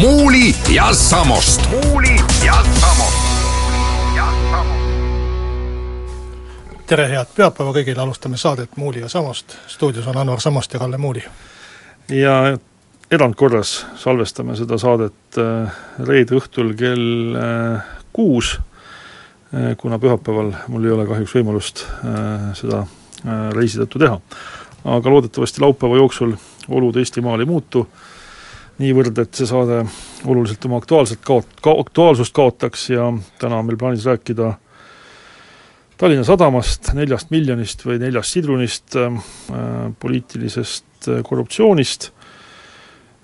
Muuli ja Samost. muuli ja Samost. tere, head pühapäeva kõigile, alustame saadet Muuli ja Samost, stuudios on Anvar Samost ja Kalle Muuli. ja erandkorras salvestame seda saadet äh, reede õhtul kell äh, kuus, äh, kuna pühapäeval mul ei ole kahjuks võimalust seda reisi tõttu teha. aga loodetavasti laupäeva jooksul olud Eestimaal ei muutu niivõrd, et see saade oluliselt oma aktuaalselt kaot-, ka-, aktuaalsust kaotaks ja täna on meil plaanis rääkida Tallinna Sadamast, neljast miljonist või neljast sidrunist äh,, poliitilisest korruptsioonist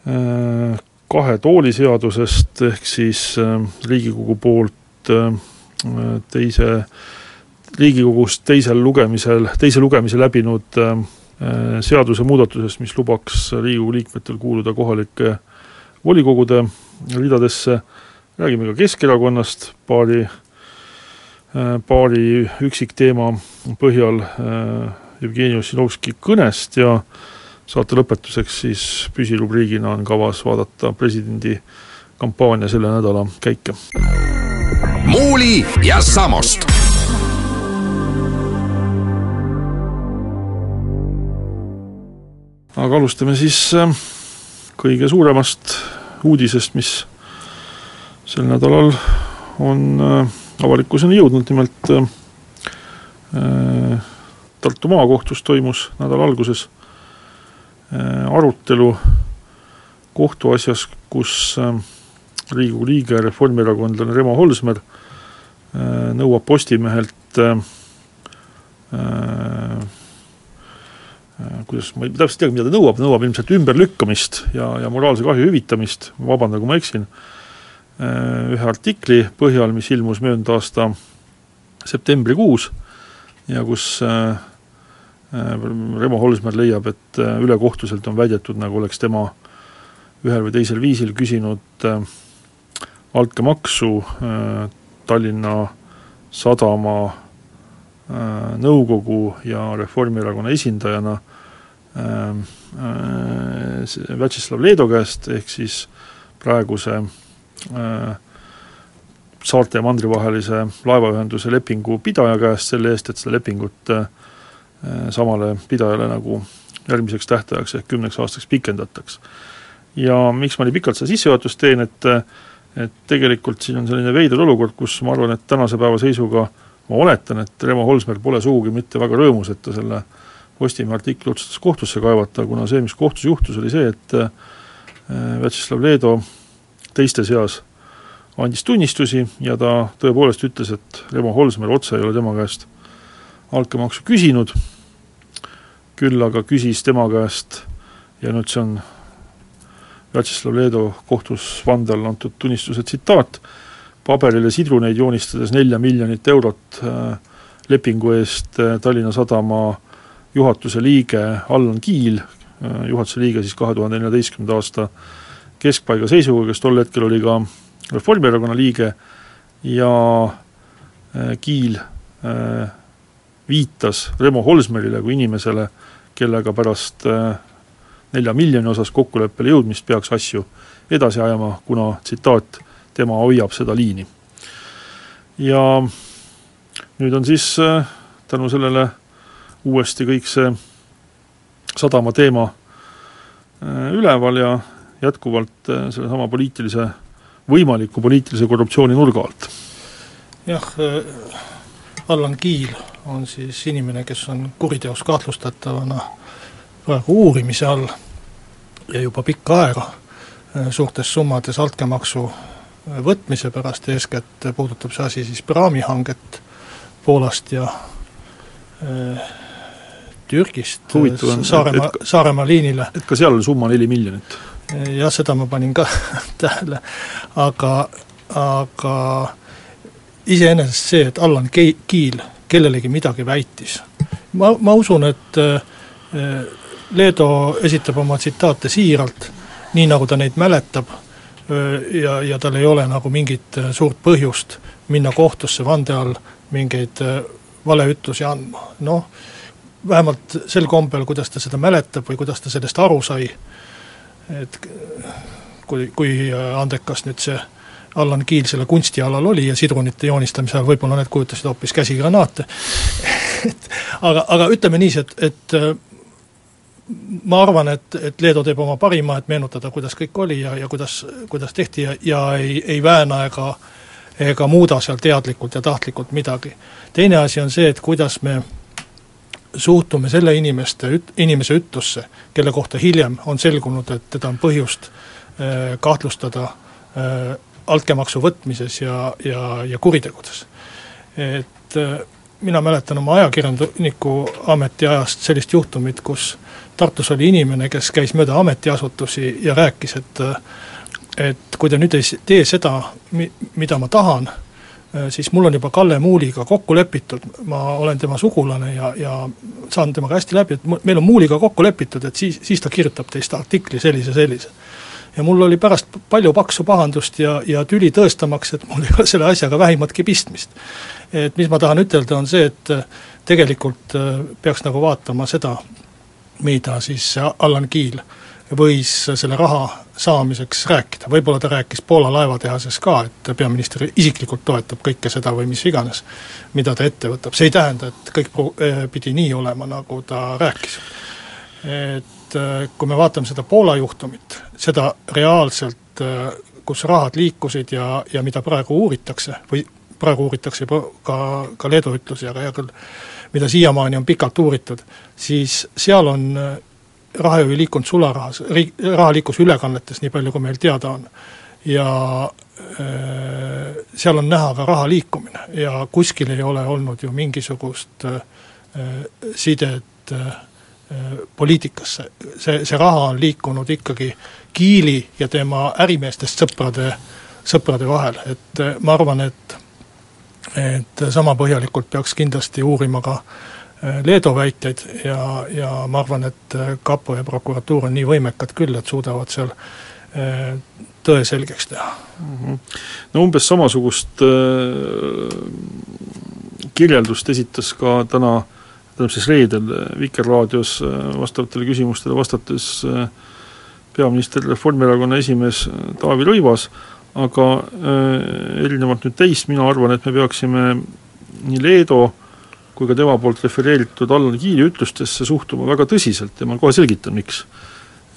äh,, kahe tooli seadusest, ehk siis äh, Riigikogu poolt äh, teise, Riigikogus teisel lugemisel, teise lugemise läbinud äh, Äh, seadusemuudatusest, mis lubaks Riigikogu liikmetel kuuluda kohalike volikogude ridadesse, räägime ka Keskerakonnast. Paari, äh, paari üksikteema põhjal äh, Jevgeni Ossinovski kõnest ja saate lõpetuseks siis püsirubriigina on kavas vaadata presidendi kampaania selle nädala käike. muuli ja Samost aga alustame siis äh, kõige suuremast uudisest, mis sel nädalal on äh, avalikkuseni jõudnud, nimelt äh, Tartu maakohtus toimus nädala alguses arutelu kohtuasjas, kus Riigikogu liige, reformierakondlane Remo Holsmer nõuab Postimehelt Äh, kuidas, ma ei täpselt tea, mida ta nõuab, nõuab ilmselt ümberlükkamist ja, ja moraalse kahju hüvitamist, vabandan, kui ma eksin, äh, ühe artikli põhjal, mis ilmus möödunud aasta septembrikuus ja kus äh, Remo Holsmer leiab, et ülekohtuselt on väidetud, nagu oleks tema ühel või teisel viisil küsinud altkäemaksu Tallinna Sadama Äh, nõukogu ja Reformierakonna esindajana ähm, äh, Vjatšeslav Leedo käest, ehk siis praeguse äh, saarte ja mandri vahelise laevaühenduse lepingu pidaja käest selle eest, et seda lepingut samale pidajale nagu järgmiseks tähtajaks ehk kümneks aastaks pikendataks. ja miks ma nii pikalt seda sissejuhatust teen, et et tegelikult siin on selline veider olukord, kus ma arvan, et tänase päeva seisuga äh, ma oletan, et Remo Holsmer pole sugugi mitte väga rõõmus, et ta selle Postimehe artikli otsustas kohtusse kaevata, kuna see, mis kohtus juhtus, oli see, et äh, Vjatšeslav Leedo teiste seas andis tunnistusi ja ta tõepoolest ütles, et Remo Holsmer otse ei ole tema käest altkäemaksu küsinud, küll aga küsis tema käest ja nüüd see on Vjatšeslav Leedo kohtus vandel antud tunnistuse tsitaat, paberile sidruneid joonistades nelja miljonit eurot äh, lepingu eest äh, Tallinna Sadama juhatuse liige Allan Kiil, äh, juhatuse liige siis kahe tuhande neljateistkümnenda aasta keskpaiga seisuga, kes tol hetkel oli ka Reformierakonna liige ja Kiil viitas Remo Holsmerile kui inimesele, kellega pärast nelja miljoni osas kokkuleppele jõudmist peaks asju edasi ajama, kuna tsitaat, tema hoiab seda liini. ja nüüd on siis äh, tänu sellele uuesti kõik see sadama teema äh, üleval ja jätkuvalt äh, sellesama poliitilise, võimaliku poliitilise korruptsiooni nurga alt. jah, Allan Kiil on siis inimene, kes on kuriteos kahtlustatavana praegu uurimise all ja juba pikka aega suurtes summades altkäemaksu võtmise pärast, eeskätt puudutab see asi siis praamihanget Poolast ja äh, Türgist Huvitav on, Saaremaa, Saaremaa liinile. et ka seal oli summa neli miljonit? jah, seda ma panin ka tähele, aga, aga iseenesest see, et Allan Kiil kellelegi midagi väitis, ma, ma usun, et Leedo esitab oma tsitaate siiralt, nii nagu ta neid mäletab, ja, ja tal ei ole nagu mingit suurt põhjust minna kohtusse vande all mingeid valeütlusi andma, noh, vähemalt sel kombel, kuidas ta seda mäletab või kuidas ta sellest aru sai, et kui, kui andekas nüüd see Allan Kiil selle kunstialal oli ja sidrunite joonistamise ajal võib-olla need kujutasid hoopis käsigranaate et aga, aga ütleme niiviisi, et, et ma arvan, et, et Leedo teeb oma parima, et meenutada, kuidas kõik oli ja, ja kuidas, kuidas tehti ja, ja ei, ei vääna ega ega muuda seal teadlikult ja tahtlikult midagi. teine asi on see, et kuidas me suhtume selle inimeste, inimese ütlusse, kelle kohta hiljem on selgunud, et teda on põhjust äh, kahtlustada äh, altkäemaksu võtmises ja, ja, ja kuritegudes. et äh, mina mäletan oma ajakirjaniku ametiajast sellist juhtumit, kus Tartus oli inimene, kes käis mööda ametiasutusi ja rääkis, et et kui te nüüd ei tee seda, mi-, mida ma tahan, siis mul on juba Kalle Muuliga kokku lepitud, ma olen tema sugulane ja, ja saan temaga hästi läbi, et meil on Muuliga kokku lepitud, et siis, siis ta kirjutab teist artikli sellise, sellise. ja mul oli pärast palju paksu pahandust ja, ja tüli tõestamaks, et mul ei ole selle asjaga vähimatki pistmist. et mis ma tahan ütelda, on see, et tegelikult äh, peaks nagu vaatama seda, mida siis Allan Kiil võis selle raha saamiseks rääkida, võib-olla ta rääkis Poola laevatehases ka, et peaminister isiklikult toetab kõike seda või mis iganes, mida ta ette võtab, see ei tähenda, et kõik eh, pidi nii olema, nagu ta rääkis. et eh, kui me vaatame seda Poola juhtumit, seda reaalselt, eh, kus rahad liikusid ja, ja mida praegu uuritakse või praegu uuritakse juba ka, ka Leedu ütlusi, aga hea küll, mida siiamaani on pikalt uuritud, siis seal on raha ju liikunud sularahas, riik, raha liikus ülekannetes, nii palju kui meil teada on. ja äh, seal on näha ka raha liikumine ja kuskil ei ole olnud ju mingisugust äh, sidet äh, poliitikasse, see, see raha on liikunud ikkagi Kiili ja tema ärimeestest sõprade, sõprade vahel, et ma arvan, et et sama põhjalikult peaks kindlasti uurima ka äh, Leedu väiteid ja, ja ma arvan, et kapo ja prokuratuur on nii võimekad küll, et suudavad seal eh, tõe selgeks teha mm. -hmm. no umbes samasugust äh, kirjeldust esitas ka täna, tähendab siis reedel Vikerraadios äh, vastavatele küsimustele vastates äh, peaminister, Reformierakonna esimees Taavi Rõivas, aga äh, erinevalt nüüd teist, mina arvan, et me peaksime nii Leedo kui ka tema poolt refereeritud Allan Kiili ütlustesse suhtuma väga tõsiselt ja ma kohe selgitan, miks.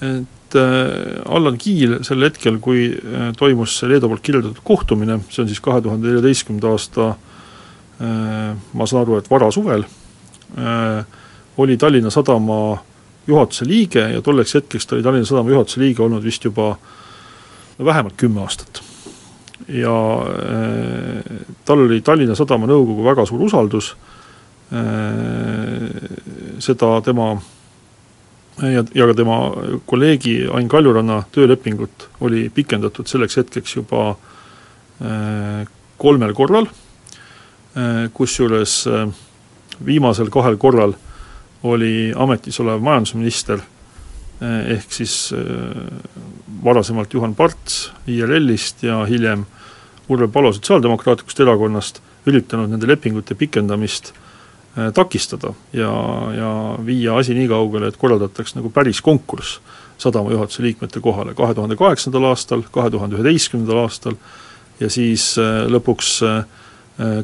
et äh, Allan Kiil sel hetkel, kui äh, toimus see Leedu poolt kirjeldatud kohtumine, see on siis kahe tuhande neljateistkümnenda aasta äh, ma saan aru, et varasuvel äh,, oli Tallinna Sadama juhatuse liige ja tolleks hetkeks ta oli Tallinna Sadama juhatuse liige olnud vist juba vähemalt kümme aastat. Ja äh, tal oli Tallinna Sadama nõukogu väga suur usaldus äh,, seda tema ja, ja ka tema kolleegi Ain Kaljuranna töölepingut oli pikendatud selleks hetkeks juba äh, kolmel korral, kusjuures viimasel kahel korral oli ametis olev majandusminister ehk siis varasemalt Juhan Parts IRL-ist ja hiljem Urve Palo Sotsiaaldemokraatlikust Erakonnast üritanud nende lepingute pikendamist äh, takistada ja, ja viia asi nii kaugele, et korraldataks nagu päris konkurss sadama juhatuse liikmete kohale kahe tuhande kaheksandal aastal, kahe tuhande üheteistkümnendal aastal ja siis äh, lõpuks äh,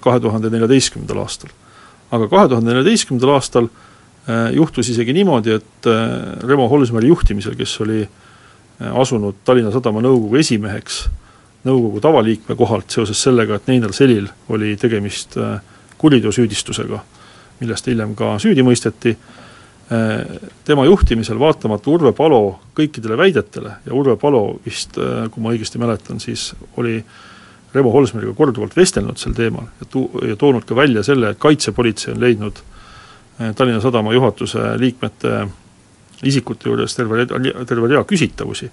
kahe tuhande neljateistkümnendal aastal. aga kahe tuhande neljateistkümnendal aastal juhtus isegi niimoodi, et Remo Holsmeri juhtimisel, kes oli asunud Tallinna Sadama nõukogu esimeheks nõukogu tavaliikme kohalt seoses sellega, et Neinar Selil oli tegemist kuriteosüüdistusega millest hiljem ka süüdi mõisteti, tema juhtimisel, vaatamata Urve Palo kõikidele väidetele ja Urve Palo vist, kui ma õigesti mäletan, siis oli Remo Holsmeriga korduvalt vestelnud sel teemal ja tu-, ja toonud ka välja selle, et kaitsepolitsei on leidnud Tallinna Sadama juhatuse liikmete isikute juures terve terve rea küsitavusi,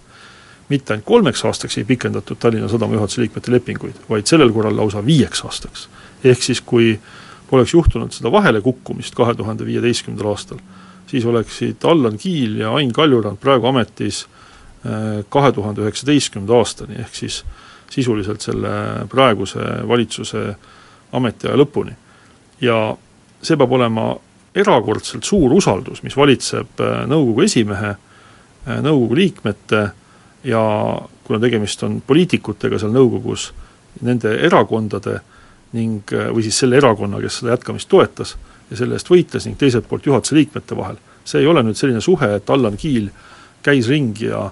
mitte ainult kolmeks aastaks ei pikendatud Tallinna Sadama juhatuse liikmete lepinguid, vaid sellel korral lausa viieks aastaks. ehk siis, kui poleks juhtunud seda vahelekukkumist kahe tuhande viieteistkümnendal aastal, siis oleksid Allan Kiil ja Ain Kaljurand praegu ametis äh, kahe tuhande üheksateistkümnenda aastani, ehk siis sisuliselt selle praeguse valitsuse ametiaja lõpuni. ja see peab olema erakordselt suur usaldus, mis valitseb äh, nõukogu esimehe, äh, nõukogu liikmete ja kuna tegemist on poliitikutega seal nõukogus, nende erakondade ning, äh, või siis selle erakonna, kes seda jätkamist toetas ja selle eest võitles, ning teiselt poolt juhatuse liikmete vahel. see ei ole nüüd selline suhe, et Allan Kiil käis ringi ja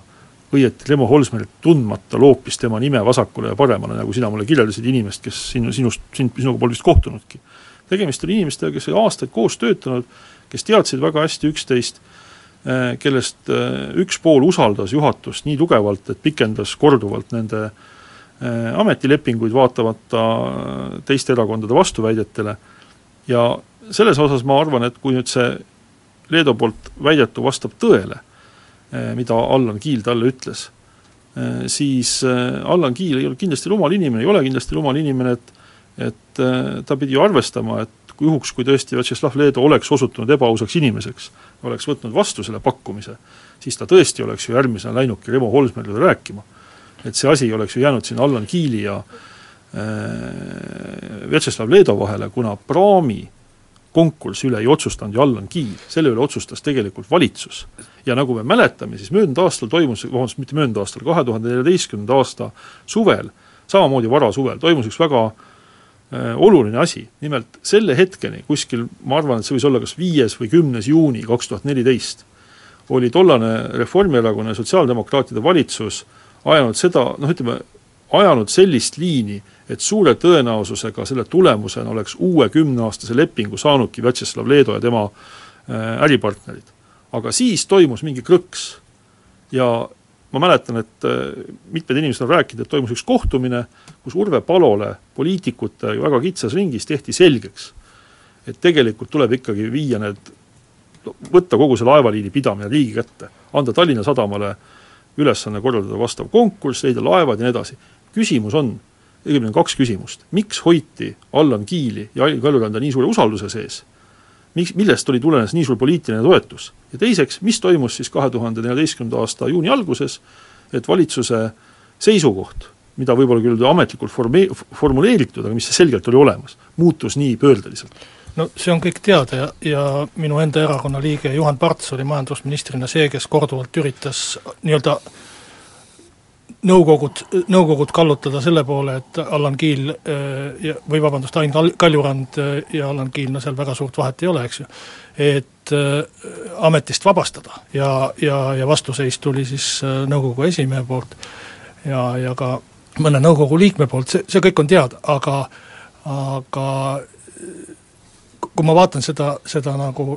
õieti Remo Holsmerit tundmata loopis tema nime vasakule ja paremale, nagu sina mulle kirjeldasid inimest, kes sinu, sinust, sind, sinuga pole vist kohtunudki tegemist oli inimestega, kes olid aastaid koos töötanud, kes teadsid väga hästi üksteist, kellest eh, üks pool usaldas juhatust nii tugevalt, et pikendas korduvalt nende eh, ametilepinguid, vaatamata teiste erakondade vastuväidetele, ja selles osas ma arvan, et kui nüüd see Leedo poolt väidetu vastab tõele, mida Allan Kiil talle ütles, siis Allan Kiil ei ole kindlasti rumal inimene, ei ole kindlasti rumal inimene, et et äh, ta pidi ju arvestama, et juhuks, kui tõesti Vjatšeslav Leedo oleks osutunud ebaausaks inimeseks, oleks võtnud vastu selle pakkumise, siis ta tõesti oleks ju järgmisena läinudki Remo Holsmerile rääkima. et see asi oleks ju jäänud siin Allan Kiili ja äh, Vjatšeslav Leedo vahele, kuna praami konkursi üle ei otsustanud ju Allan Kiil, selle üle otsustas tegelikult valitsus. ja nagu me mäletame, siis möödunud aastal toimus, vabandust, mitte möödunud aastal, kahe tuhande neljateistkümnenda aasta suvel, samamoodi varasuvel, toimus üks väga Äh, oluline asi, nimelt selle hetkeni, kuskil ma arvan, et see võis olla kas viies või kümnes juuni kaks tuhat neliteist, oli tollane Reformierakonna ja Sotsiaaldemokraatide valitsus ajanud seda, noh ütleme, ajanud sellist liini, et suure tõenäosusega selle tulemusena oleks uue kümneaastase lepingu saanudki Vjatšeslav Leedo ja tema äh, äripartnerid. aga siis toimus mingi krõks ja ma mäletan, et äh, mitmed inimesed on rääkinud, et toimus üks kohtumine, kus Urve Palole poliitikute väga kitsas ringis tehti selgeks, et tegelikult tuleb ikkagi viia need, võtta kogu see laevaliini pidamine riigi kätte, anda Tallinna Sadamale ülesanne korraldada vastav konkurss, leida laevad ja nii edasi. küsimus on, õigemini on kaks küsimust, miks hoiti Allan Kiili ja Ain Kaljuranda nii suure usalduse sees miks, millest oli tulenes nii suur poliitiline toetus. ja teiseks, mis toimus siis kahe tuhande neljateistkümnenda aasta juuni alguses, et valitsuse seisukoht, mida võib-olla küll ametlikult forme-, formuleeritud, aga mis selgelt oli olemas, muutus nii pöördeliselt no see on kõik teada ja, ja minu enda erakonna liige Juhan Parts oli majandusministrina see, kes korduvalt üritas nii-öelda nõukogud, nõukogud kallutada selle poole, et Allan Kiil äh, ja või vabandust, Ain Kal-, Kaljurand äh, ja Allan Kiil, no seal väga suurt vahet ei ole, eks ju, et äh, ametist vabastada. Ja, ja, ja vastuseis tuli siis nõukogu esimehe poolt ja, ja ka mõne nõukogu liikme poolt, see, see kõik on teada, aga aga kui ma vaatan seda, seda nagu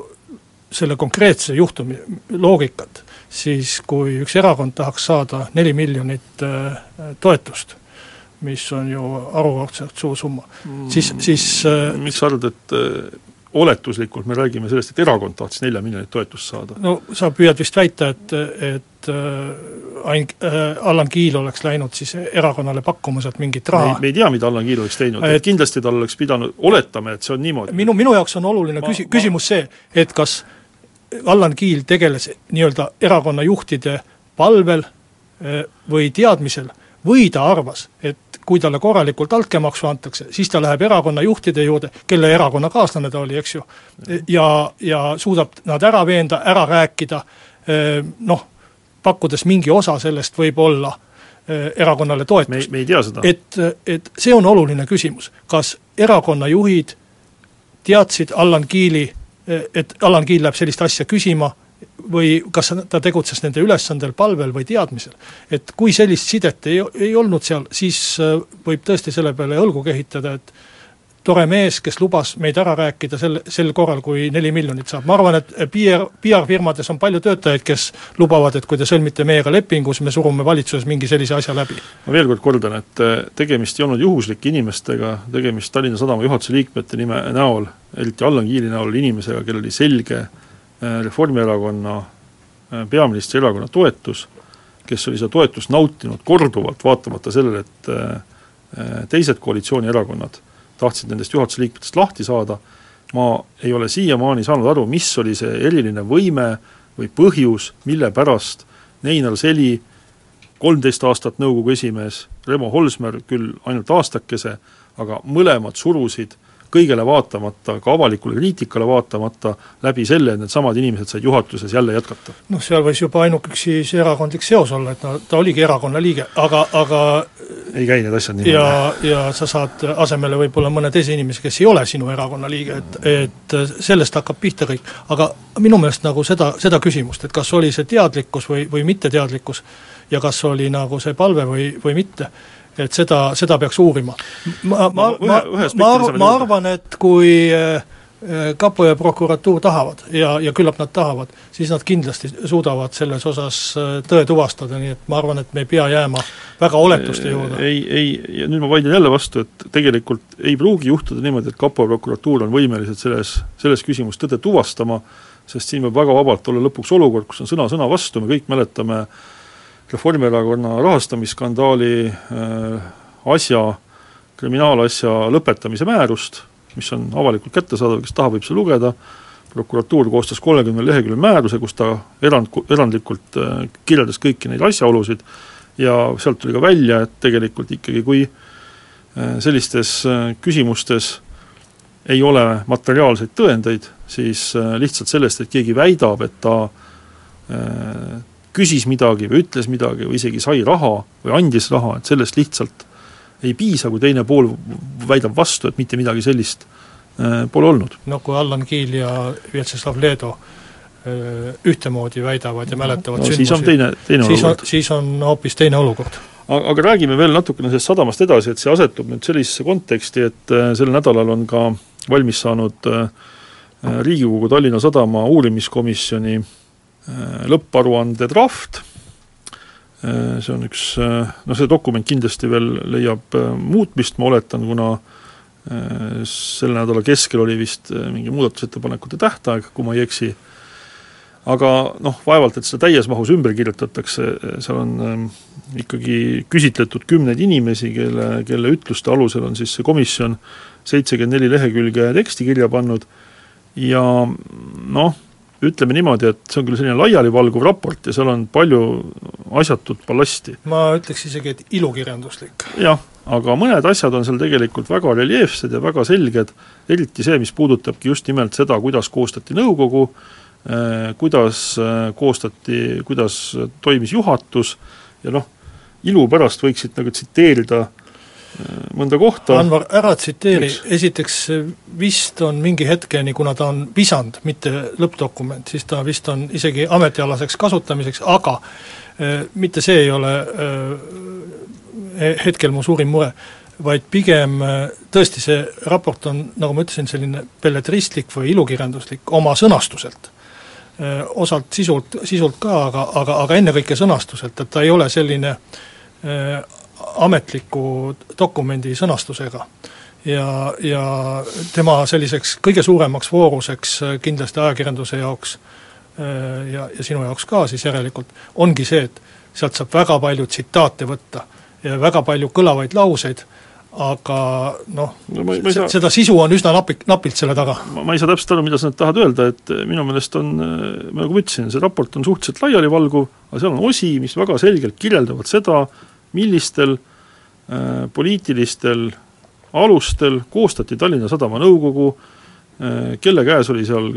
selle konkreetse juhtumi loogikat, siis kui üks erakond tahaks saada neli miljonit äh, toetust, mis on ju harukordselt suur summa mm., siis, siis äh, miks sa arvad, et äh, oletuslikult me räägime sellest, et erakond tahtis nelja miljonit toetust saada? no sa püüad vist väita, et, et äh, Ain äh,, Allan Kiil oleks läinud siis erakonnale pakkuma sealt mingit raha. me ei tea, mida Allan Kiil oleks teinud, et kindlasti tal oleks pidanud, oletame, et see on niimoodi. minu, minu jaoks on oluline küsi-, küsimus see, et kas Allan Kiil tegeles nii-öelda erakonna juhtide palvel eh, või teadmisel või ta arvas, et kui talle korralikult altkäemaksu antakse, siis ta läheb erakonna juhtide juurde, kelle erakonnakaaslane ta oli, eks ju, ja, ja suudab nad ära veenda, ära rääkida, eh, noh, pakkudes mingi osa sellest võib-olla eh, erakonnale toetust. me ei tea seda. et, et see on oluline küsimus, kas erakonna juhid teadsid Allan Kiili et Allan Kiil läheb sellist asja küsima või kas ta tegutses nende ülesandel, palvel või teadmisel. et kui sellist sidet ei, ei olnud seal, siis äh, võib tõesti selle peale õlgu kehitada, et tore mees, kes lubas meid ära rääkida sel, sel korral, kui neli miljonit saab, ma arvan, et PR, PR-firmades on palju töötajaid, kes lubavad, et kui te sõlmite meiega lepingu, siis me surume valitsuses mingi sellise asja läbi. ma veel kord kordan, et äh, tegemist ei olnud juhuslike inimestega, tegemist Tallinna Sadama juhatuse liikmete nime näol, eriti Allan Kiili näol, inimesega, kellel oli selge äh, Reformierakonna peaministri erakonna toetus, kes oli seda toetust nautinud korduvalt, vaatamata sellele, et teised koalitsioonierakonnad tahtsid nendest juhatuse liikmetest lahti saada, ma ei ole siiamaani saanud aru, mis oli see eriline võime või põhjus, mille pärast Neinar Seli, kolmteist aastat nõukogu esimees, Remo Holsmer küll ainult aastakese, aga mõlemad surusid kõigele vaatamata, ka avalikule kriitikale vaatamata, läbi selle, et needsamad inimesed said juhatuses jälle jätkata. noh, seal võis juba ainuküksi see erakondlik seos olla, et no ta oligi erakonna liige, aga, aga ei käi need asjad niimoodi. ja, ja sa saad asemele võib-olla mõne teise inimese, kes ei ole sinu erakonna liige, et, et sellest hakkab pihta kõik. aga minu meelest nagu seda, seda küsimust, et kas oli see teadlikkus või, või mitteteadlikkus ja kas oli nagu see palve või, või mitte, et seda, seda peaks uurima. ma, ma, ma, ma, ma, arvan, et kui äh, kapo ja prokuratuur tahavad ja, ja küllap nad tahavad, siis nad kindlasti suudavad selles osas äh, tõe tuvastada, nii et ma arvan, et me ei pea jääma väga oletuste juurde. ei, ei, ja nüüd ma vaidlen jälle vastu, et tegelikult ei pruugi juhtuda niimoodi, et kapo ja prokuratuur on võimelised selles, selles küsimus tõde tuvastama, sest siin võib väga vabalt olla lõpuks olukord, kus on sõna sõna vastu, me kõik mäletame Reformierakonna rahastamisskandaali äh, asja, kriminaalasja lõpetamise määrust, mis on avalikult kättesaadav, kes tahab, võib seda lugeda, prokuratuur koostas kolmekümne lehekülje määruse, kus ta erand, erandlikult äh, kirjeldas kõiki neid asjaolusid. Ja sealt tuli ka välja, et tegelikult ikkagi kui äh, sellistes küsimustes ei ole materiaalseid tõendeid, siis lihtsalt sellest, et keegi väidab, et ta küsis midagi või ütles midagi või isegi sai raha või andis raha, et sellest lihtsalt ei piisa, kui teine pool väidab vastu, et mitte midagi sellist äh, pole olnud. no kui Allan Kiil ja Vjatšeslav Leedo äh, ühtemoodi väidavad ja mäletavad no, sündmusi, siis on teine, teine siis olukord. siis on hoopis teine olukord. aga, räägime veel natukene sellest sadamast edasi, et see asetub nüüd sellisesse konteksti, et äh, sel nädalal on ka valmis saanud Riigikogu Tallinna Sadama uurimiskomisjoni lõpparuande draft. Äh, see on üks, äh, noh see dokument kindlasti veel leiab äh, muutmist, ma oletan, kuna selle nädala keskel oli vist mingi muudatusettepanekute tähtaeg, kui ma ei eksi, aga noh, vaevalt, et seda täies mahus ümber kirjutatakse, seal on ikkagi küsitletud kümneid inimesi, kelle, kelle ütluste alusel on siis see komisjon seitsekümmend neli lehekülge teksti kirja pannud. Ja noh, ütleme niimoodi, et see on küll selline laialivalguv raport ja seal on palju asjatut ballasti. ma ütleks isegi, et ilukirjanduslik. jah, aga mõned asjad on seal tegelikult väga reljeefsed ja väga selged, eriti see, mis puudutabki just nimelt seda, kuidas koostati nõukogu, eh, kuidas eh, koostati, kuidas toimis juhatus ja noh, ilu pärast võiksid nagu tsiteerida äh, mõnda kohta. Anvar, ära tsiteeri, esiteks vist on mingi hetkeni, kuna ta on visand, mitte lõppdokument, siis ta vist on isegi ametialaseks kasutamiseks, aga äh, mitte see ei ole äh, hetkel mu suurim mure, vaid pigem äh, tõesti, see raport on, nagu ma ütlesin, selline belletristlik või ilukirjanduslik oma sõnastuselt. Osalt sisult, sisult ka, aga, aga, aga ennekõike sõnastuselt, et ta ei ole selline äh, ametliku dokumendi sõnastusega. ja, ja tema selliseks kõige suuremaks vooruseks kindlasti ajakirjanduse jaoks äh, ja, ja sinu jaoks ka siis järelikult, ongi see, et sealt saab väga palju tsitaate võtta ja väga palju kõlavaid lauseid, aga noh no, no, saa... seda sisu on üsna napik, napilt selle taga. ma ei saa täpselt aru, mida sa nüüd tahad öelda, et minu meelest on, nagu ma ütlesin, see raport on suhteliselt laialivalguv, aga seal on osi, mis väga selgelt kirjeldavad seda, millistel äh, poliitilistel alustel koostati Tallinna Sadama nõukogu äh,, kelle käes oli seal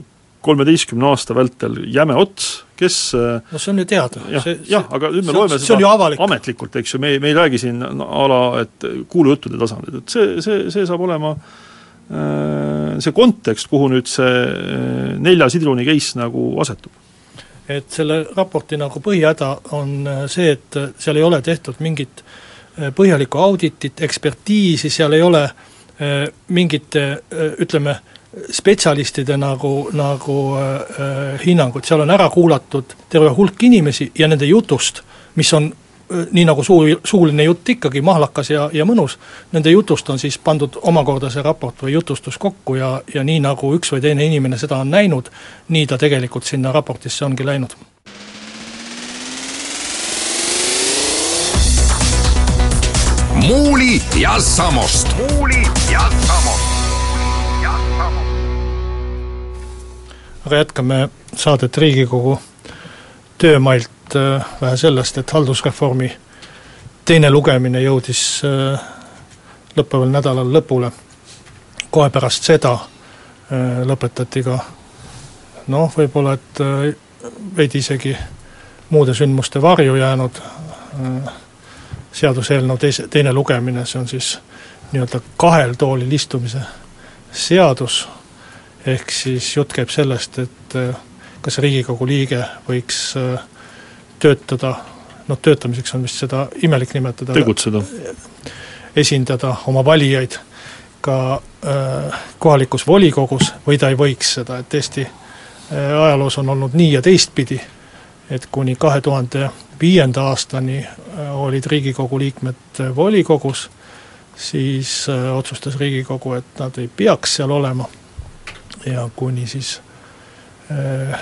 kolmeteistkümne aasta vältel jäme ots, kes äh, no see on ju teada. jah, jah, aga nüüd me see, loeme seda ametlikult, eks ju, me ei, me ei räägi siin a la, et kuulujuttude tasandil, et see, see, see saab olema äh, see kontekst, kuhu nüüd see äh, nelja sidruni case nagu asetub et selle raporti nagu põhihäda on äh, see, et äh, seal ei ole tehtud mingit äh, põhjalikku auditit, ekspertiisi, seal ei ole mingite ütleme, spetsialistide nagu, nagu hinnangud, seal on ära kuulatud terve hulk inimesi ja nende jutust, mis on nii nagu suu, suuline jutt ikkagi mahlakas ja, ja mõnus, nende jutust on siis pandud omakorda see raport või jutustus kokku ja, ja nii, nagu üks või teine inimene seda on näinud, nii ta tegelikult sinna raportisse ongi läinud. muuli ja Samost. muuli ja Samost. aga jätkame saadet Riigikogu töömailt äh, vähe sellest, et haldusreformi teine lugemine jõudis äh, lõppeval nädalal lõpule. kohe pärast seda äh, lõpetati ka noh, võib-olla et veidi isegi muude sündmuste varju jäänud seaduseelnõu teise, teine lugemine, see on siis nii-öelda kahel toolil istumise seadus, ehk siis jutt käib sellest, et kas Riigikogu liige võiks äh, töötada, noh töötamiseks on vist seda imelik nimetada. tegutseda. esindada oma valijaid ka äh, kohalikus volikogus või ta ei võiks seda, et Eesti äh, ajaloos on olnud nii ja teistpidi, et kuni kahe tuhande viienda aastani äh, olid Riigikogu liikmed volikogus, siis äh, otsustas Riigikogu, et nad ei peaks seal olema ja kuni siis äh,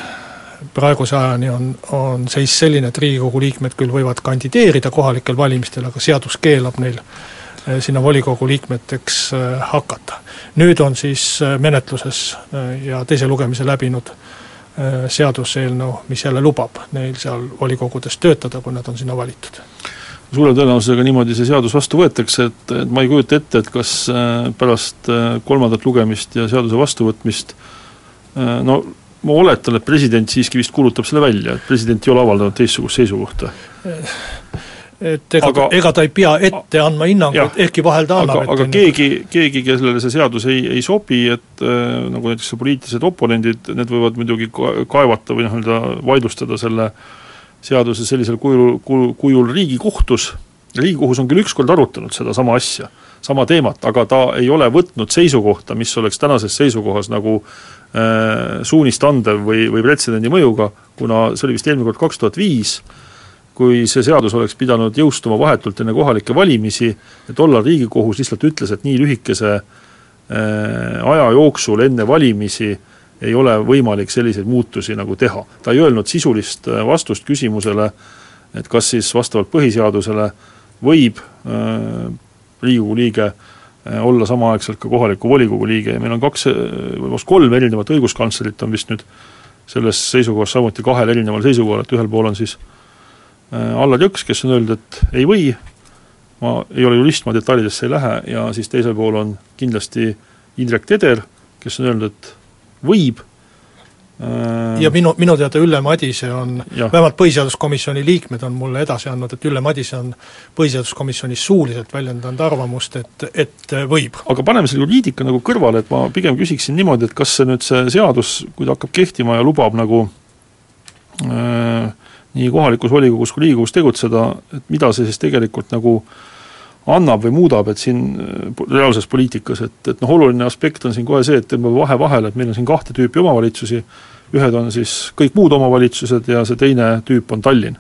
praeguse ajani on, on seis selline, et Riigikogu liikmed küll võivad kandideerida kohalikel valimistel, aga seadus keelab neil äh, sinna volikogu liikmeteks äh, hakata. nüüd on siis menetluses ja teise lugemise läbinud seaduseelnõu, mis jälle lubab neil seal volikogudes töötada, kui nad on sinna valitud suure tõenäosusega niimoodi see seadus vastu võetakse, et, et ma ei kujuta ette, et kas pärast kolmandat lugemist ja seaduse vastuvõtmist no ma oletan, et president siiski vist kuulutab selle välja, et president ei ole avaldanud teistsugust seisukohta. et ega ega ta ei pea ette andma hinnangut, ehkki vahel ta annab aga, aga keegi, keegi, kellele see seadus ei, ei sobi, et äh, nagu näiteks poliitilised oponendid, need võivad muidugi kaevata või noh, nii-öelda vaidlustada selle seaduse sellisel kujul, kujul Riigikohtus, Riigikohus on küll ükskord arutanud sedasama asja, sama teemat, aga ta ei ole võtnud seisukohta, mis oleks tänases seisukohas nagu suunist andev või, või pretsedendi mõjuga, kuna see oli vist eelmine kord kaks tuhat viis, kui see seadus oleks pidanud jõustuma vahetult enne kohalikke valimisi, tollal Riigikohus lihtsalt ütles, et nii lühikese äh, aja jooksul enne valimisi äh, ei ole võimalik selliseid muutusi nagu teha. ta ei öelnud sisulist äh, vastust küsimusele, et kas siis vastavalt põhiseadusele võib äh, Riigikogu liige äh, olla samaaegselt ka kohaliku volikogu liige. Ja meil on kaks, või kolm erinevat õiguskantslerit on vist nüüd selles seisukohas samuti kahel erineval seisukohal, et ühel pool on siis Allar Jõks, kes on öelnud, et ei või, ma ei ole jurist, ma detailidesse ei lähe, ja siis teisel pool on kindlasti Indrek Teder, kes on öelnud, et võib äh, ja minu, minu teada Ülle Madise on, vähemalt Põhiseaduskomisjoni liikmed on mulle edasi andnud, et Ülle Madise on Põhiseaduskomisjonis suuliselt väljendanud arvamust, et, et võib. aga paneme selle juriidika nagu kõrvale, et ma pigem küsiksin niimoodi, et kas see nüüd, see seadus, kui ta hakkab kehtima ja lubab nagu äh, nii kohalikus volikogus kui Riigikogus tegutseda, et mida see siis tegelikult nagu äh, annab või muudab, et siin äh, reaalses poliitikas, et, et noh, oluline aspekt on siin kohe see, et tõmbame vahe vahele, et meil on siin kahte tüüpi omavalitsusi, ühed on siis kõik muud omavalitsused ja see teine tüüp on Tallinn,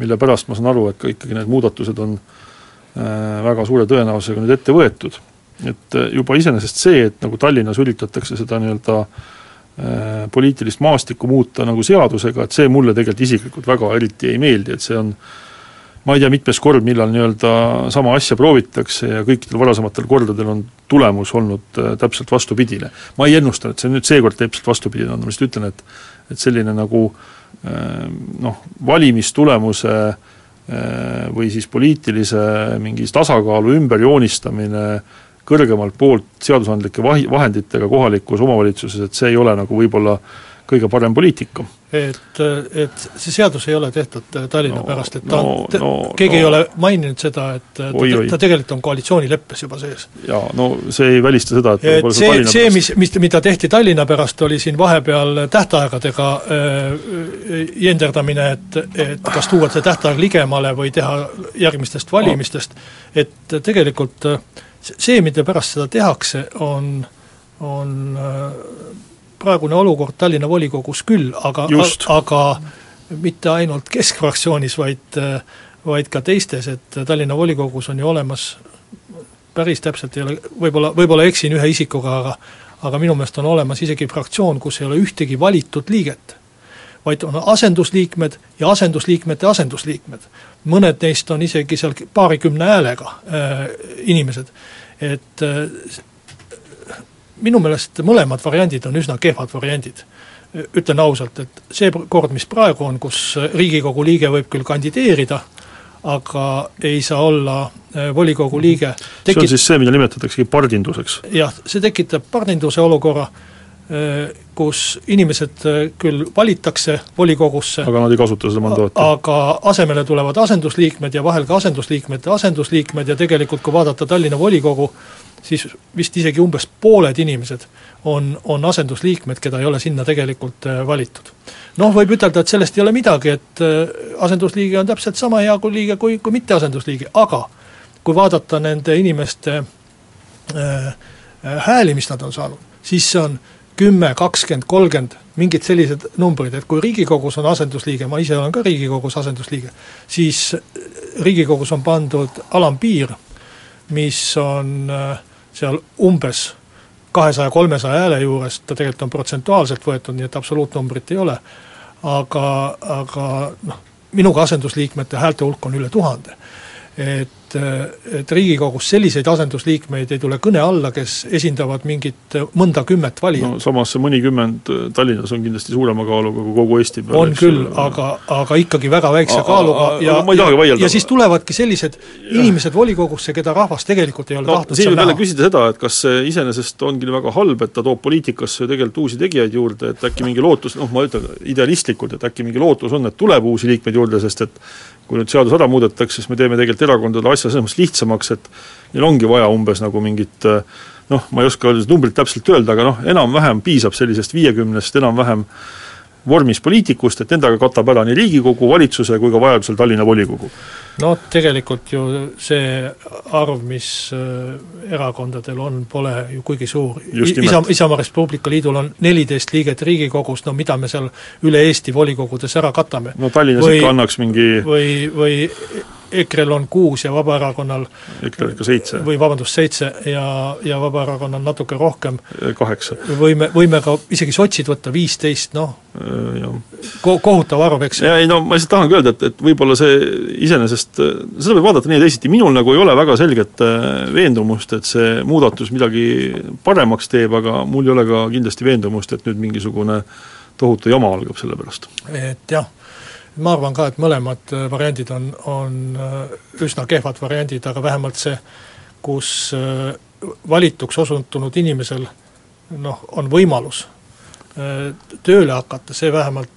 mille pärast ma saan aru, et ka ikkagi need muudatused on äh, väga suure tõenäosusega nüüd ette võetud. et äh, juba iseenesest see, et nagu Tallinnas üritatakse seda nii-öelda poliitilist maastikku muuta nagu seadusega, et see mulle tegelikult isiklikult väga eriti ei meeldi, et see on äh, ma ei tea, mitmes kord, millal nii-öelda sama asja proovitakse ja kõikidel varasematel kordadel on tulemus olnud äh, täpselt vastupidine. ma ei ennusta, et see nüüd seekord täpselt vastupidine on, ma lihtsalt ütlen, et et selline nagu äh, noh, valimistulemuse äh, või siis poliitilise mingi tasakaalu ümberjoonistamine kõrgemalt poolt seadusandlike vahi, vahenditega kohalikus omavalitsuses, et see ei ole nagu võib-olla kõige parem poliitika. Et, et see seadus ei ole tehtud Tallinna no, pärast, et ta no, on, no, keegi no, ei ole maininud seda, et ta, oi, oi. ta tegelikult on koalitsioonileppes juba sees. jaa, no see ei välista seda, et et see, see, mis, mis, mida tehti Tallinna pärast, oli siin vahepeal tähtaegadega äh, jenderdamine, et, et kas tuua see tähtaeg ligemale või teha järgmistest valimistest, et tegelikult äh, see, mille pärast seda tehakse, on, on praegune olukord Tallinna volikogus küll, aga, aga mitte ainult keskfraktsioonis, vaid vaid ka teistes, et Tallinna volikogus on ju olemas päris täpselt ei ole, võib-olla, võib-olla eksin ühe isikuga, aga aga minu meelest on olemas isegi fraktsioon, kus ei ole ühtegi valitud liiget. vaid on asendusliikmed ja asendusliikmete asendusliikmed. mõned neist on isegi seal paarikümne häälega äh, inimesed, et äh, minu meelest mõlemad variandid on üsna kehvad variandid. ütlen ausalt, et see kord, mis praegu on, kus Riigikogu liige võib küll kandideerida aga ei saa olla äh, volikogu liige. Tekit... see on siis see, mida nimetataksegi pardinduseks? jah, see tekitab pardinduse olukorra, kus inimesed äh, küll valitakse volikogusse aga nad ei kasuta seda mandaati? aga asemele tulevad asendusliikmed ja vahel ka asendusliikmete asendusliikmed ja tegelikult kui vaadata Tallinna volikogu, siis vist isegi umbes pooled inimesed on, on asendusliikmed, keda ei ole sinna tegelikult valitud noh, võib ütelda, et sellest ei ole midagi, et äh, asendusliige on täpselt sama hea kui liige kui, kui mitte asendusliige, aga kui vaadata nende inimeste äh, äh, hääli, mis nad on saanud, siis see on kümme, kakskümmend, kolmkümmend, mingid sellised numbrid, et kui Riigikogus on asendusliige, ma ise olen ka Riigikogus asendusliige, siis Riigikogus on pandud alampiir, mis on seal umbes kahesaja, kolmesaja hääle juures, ta tegelikult on protsentuaalselt võetud, nii et absoluutnumbrit ei ole, aga, aga noh, minuga asendusliikmete häälte hulk on üle tuhande. et et, et Riigikogus selliseid asendusliikmeid ei tule kõne alla, kes esindavad mingit mõnda kümmet valijat. no samas see mõnikümmend äh, Tallinnas on kindlasti suurema kaaluga kui kogu Eesti peale. on küll, aga, aga ikkagi väga väikse kaaluga ja, ja, ja siis tulevadki sellised ja. inimesed volikogusse, keda rahvas tegelikult ei ole no, tahtnud siin võib jälle küsida seda, et kas see iseenesest ongi väga halb, et ta toob poliitikasse tegelikult uusi tegijaid juurde, et äkki mingi lootus, noh ma ütlen idealistlikult, et äkki mingi lootus on, et tuleb uusi liikmeid juurde, sest et kui nüüd seadus ära muudetakse, siis me teeme tegelikult erakondadele asja selles mõttes lihtsamaks, et neil ongi vaja umbes nagu mingit noh, ma ei oska numbrit täpselt öelda, aga noh, enam-vähem piisab sellisest viiekümnest enam-vähem vormis poliitikust, et endaga katab ära nii Riigikogu, valitsuse kui ka vajadusel Tallinna volikogu no tegelikult ju see arv, mis äh, erakondadel on, pole ju kuigi suur. Isa, Isamaa Res Publica Liidul on neliteist liiget Riigikogus, no mida me seal üle Eesti volikogudes ära katame? no Tallinnas või, ikka annaks mingi või, või EKRE-l on kuus ja Vabaerakonnal EKRE-l ikka seitse. või vabandust, seitse ja, ja Vabaerakonnal natuke rohkem. kaheksa. võime, võime ka isegi sotsid võtta viisteist, noh, ko-, kohutav arv, eks ju. ei no ma lihtsalt tahangi öelda, et, et võib-olla see iseenesest, seda võib vaadata nii ja teisiti, minul nagu ei ole väga selget äh, veendumust, et see muudatus midagi paremaks teeb, aga mul ei ole ka kindlasti veendumust, et nüüd mingisugune tohutu jama algab selle pärast. et jah ma arvan ka, et mõlemad äh, variandid on, on äh, üsna kehvad variandid, aga vähemalt see, kus äh, valituks osutunud inimesel noh, on võimalus tööle hakata, see vähemalt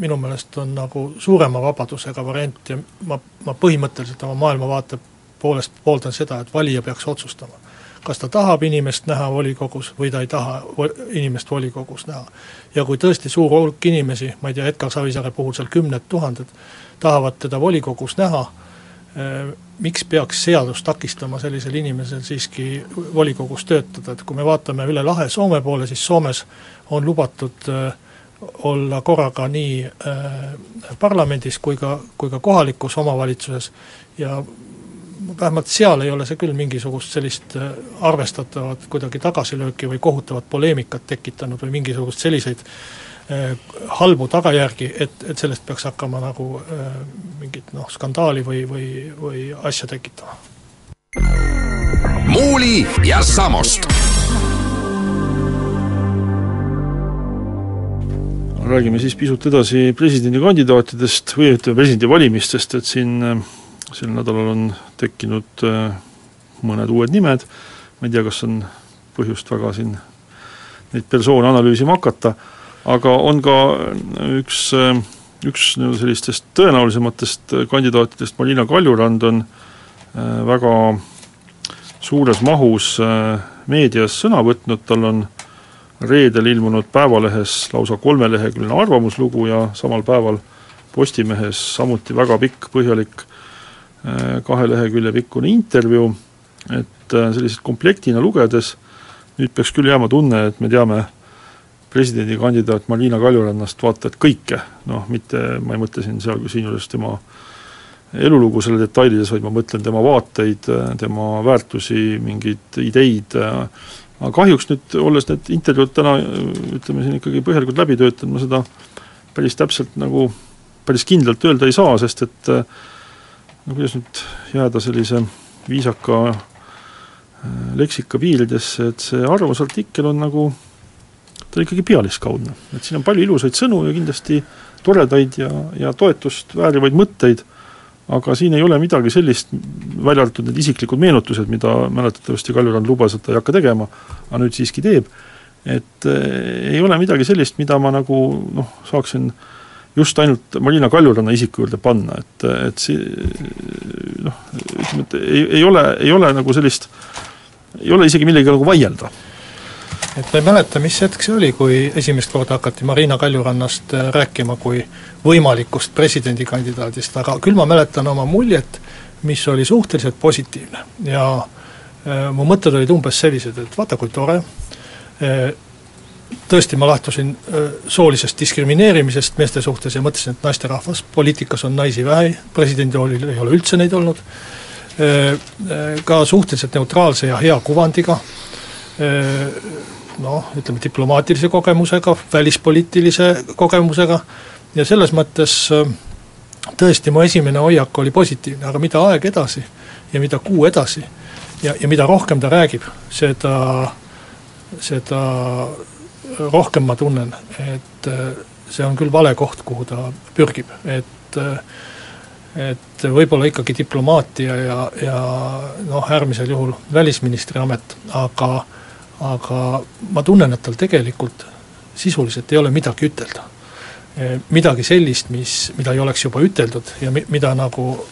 minu meelest on nagu suurema vabadusega variant ja ma, ma põhimõtteliselt oma maailmavaate poolest pooldan seda, et valija peaks otsustama kas ta tahab inimest näha volikogus või ta ei taha inimest volikogus näha. ja kui tõesti suur hulk inimesi, ma ei tea, Edgar Savisaare puhul seal kümned tuhanded, tahavad teda volikogus näha, eh, miks peaks seadus takistama sellisel inimesel siiski volikogus töötada, et kui me vaatame üle lahe Soome poole, siis Soomes on lubatud äh, olla korraga nii äh, parlamendis kui ka, kui ka kohalikus omavalitsuses ja vähemalt seal ei ole see küll mingisugust sellist äh, arvestatavat kuidagi tagasilööki või kohutavat poleemikat tekitanud või mingisugust selliseid äh, halbu tagajärgi, et, et sellest peaks hakkama nagu äh, mingit noh, skandaali või, või, või asja tekitama. muuli ja Samost räägime siis pisut edasi presidendikandidaatidest või ütleme, presidendivalimistest, et siin sel nädalal on tekkinud äh, mõned uued nimed, ma ei tea, kas on põhjust väga siin neid persoone analüüsima hakata, aga on ka üks, äh, üks nii-öelda sellistest tõenäolisematest kandidaatidest, Marina Kaljurand on äh, väga suures mahus meedias sõna võtnud, tal on reedel ilmunud Päevalehes lausa kolmeleheküljeline arvamuslugu ja samal päeval Postimehes samuti väga pikk, põhjalik kahe lehekülje pikkune intervjuu, et et selliseid komplektina lugedes nüüd peaks küll jääma tunne, et me teame presidendikandidaat Marina Kaljurannast vaata et kõike, noh mitte, ma ei mõtle siin seal siinjuures tema elulugu selle detailides, vaid ma mõtlen tema vaateid, tema väärtusi, mingeid ideid, aga kahjuks nüüd, olles need intervjuud täna ütleme siin ikkagi põhjalikult läbi töötanud, ma seda päris täpselt nagu, päris kindlalt öelda ei saa, sest et no kuidas nüüd jääda sellise viisaka leksika piiridesse, et see arvamusartikkel on nagu ta on ikkagi pealiskaudne, et siin on palju ilusaid sõnu ja kindlasti toredaid ja, ja toetust väärivaid mõtteid, aga siin ei ole midagi sellist, välja arvatud need isiklikud meenutused, mida mäletatavasti Kaljurand lubas, et ta ei hakka tegema, aga nüüd siiski teeb, et eh, ei ole midagi sellist, mida ma nagu noh, saaksin just ainult Marina Kaljuranna isiku juurde panna, et, et see noh, ütleme, et ei, ei ole, ei ole nagu sellist, ei ole isegi millegagi nagu vaielda et ma ei mäleta, mis hetk see oli, kui esimest korda hakati Marina Kaljurannast äh, rääkima kui võimalikust presidendikandidaadist, aga küll ma mäletan oma muljet, mis oli suhteliselt positiivne. Ja äh, mu mõtted olid umbes sellised, et vaata kui tore äh,, tõesti, ma lähtusin äh, soolisest diskrimineerimisest meeste suhtes ja mõtlesin, et naisterahvas, poliitikas on naisi vähe, presidendiroolil ei ole üldse neid olnud äh,, äh ka suhteliselt neutraalse ja hea kuvandiga, noh, ütleme diplomaatilise kogemusega, välispoliitilise kogemusega. Ja selles mõttes äh, tõesti mu esimene hoiak oli positiivne, aga mida aeg edasi ja mida kuu edasi ja, ja mida rohkem ta räägib, seda, seda rohkem ma tunnen, et äh, see on küll vale koht, kuhu ta pürgib, et äh, et võib-olla ikkagi diplomaatia ja, ja noh, äärmisel juhul välisministri amet, aga aga ma tunnen, et tal tegelikult sisuliselt ei ole midagi ütelda. Eh, midagi sellist, mis, mida ei oleks juba üteldud ja mi-, mida nagu,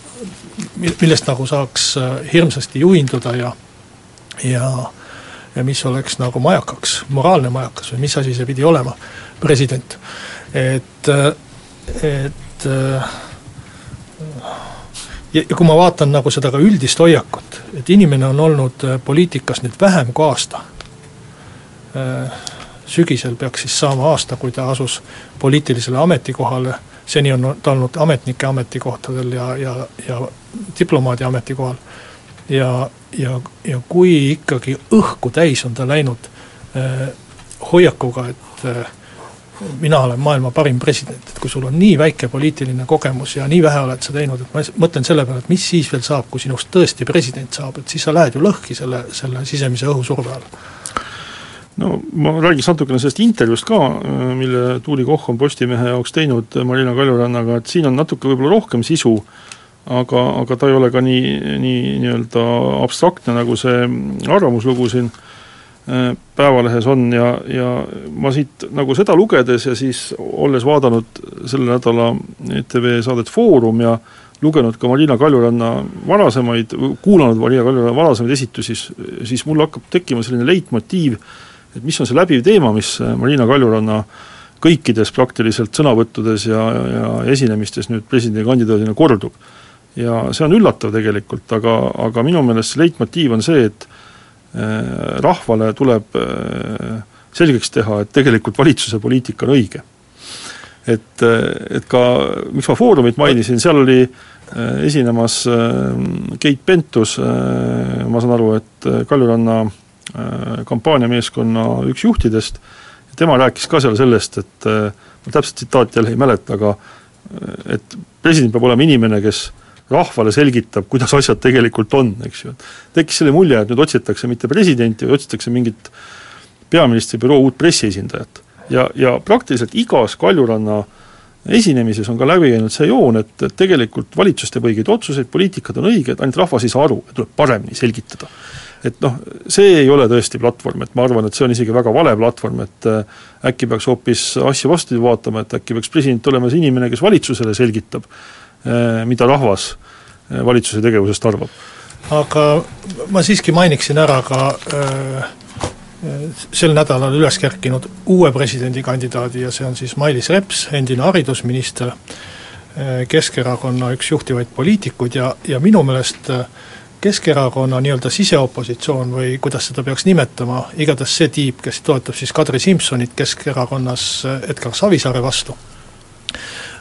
millest nagu saaks eh, hirmsasti juhinduda ja ja ja mis oleks nagu majakaks, moraalne majakas või mis asi see pidi olema, president. et, eh, et ja, ja kui ma vaatan nagu seda ka üldist hoiakut, et inimene on olnud poliitikas nüüd vähem kui aasta sügisel peaks siis saama aasta, kui ta asus poliitilisele ametikohale, seni on ta olnud ametnike ametikohtadel ja, ja, ja diplomaadi ametikohal. ja, ja, ja kui ikkagi õhku täis on ta läinud äh, hoiakuga, et äh, mina olen maailma parim president, et kui sul on nii väike poliitiline kogemus ja nii vähe oled sa teinud, et ma mõtlen selle peale, et mis siis veel saab, kui sinust tõesti president saab, et siis sa lähed ju lõhki selle, selle sisemise õhusurve all no ma räägiks natukene sellest intervjuust ka, mille Tuuli Koch on Postimehe jaoks teinud Marina Kaljurannaga, et siin on natuke võib-olla rohkem sisu, aga, aga ta ei ole ka nii, nii nii-öelda abstraktne, nagu see arvamuslugu siin äh, Päevalehes on. Ja, ja ma siit nagu seda lugedes ja siis olles vaadanud selle nädala ETV saadet Foorum ja lugenud ka Marina Kaljuranna varasemaid, kuulanud Marina Kaljuranna varasemaid esitusi, siis mul hakkab tekkima selline leitmotiiv, et mis on see läbiv teema, mis äh, Marina Kaljuranna kõikides praktiliselt sõnavõttudes ja, ja esinemistes nüüd presidendikandidaadina kordub. ja see on üllatav tegelikult, aga, aga minu meelest see leitmotiiv on see, et äh, rahvale tuleb äh, selgeks teha, et tegelikult valitsuse poliitika on õige. et, et ka, miks ma Foorumit mainisin, seal oli esinemas Keit Pentus, ma saan aru, et Kaljuranna kampaaniameeskonna üks juhtidest, tema rääkis ka seal sellest, et äh, ma täpselt tsitaati jälle ei mäleta, aga äh, et president peab olema inimene, kes rahvale selgitab, kuidas asjad tegelikult on, eks ju, et tekkis selle mulje, et nüüd otsitakse mitte presidenti, vaid otsitakse mingit peaministri büroo uut pressiesindajat. ja, ja praktiliselt igas Kaljuranna esinemises on ka läbi käinud see joon, et, et tegelikult valitsus teeb õigeid otsuseid, poliitikad on õiged, ainult rahvas ei saa aru ja tuleb paremini selgitada et noh, see ei ole tõesti platvorm, et ma arvan, et see on isegi väga vale platvorm, et äh, äkki peaks hoopis asja vastupidi vaatama, et äkki peaks president olema see inimene, kes valitsusele selgitab, äh, mida rahvas äh, valitsuse tegevusest arvab. aga ma siiski mainiksin ära ka äh, sel nädalal üles kerkinud uue presidendikandidaadi ja see on siis Mailis Reps, endine haridusminister, Keskerakonna üks juhtivaid poliitikuid ja, ja minu meelest Keskerakonna nii-öelda siseopositsioon või kuidas seda peaks nimetama, igatahes see tiib, kes toetab siis Kadri Simsonit Keskerakonnas Edgar Savisaare vastu,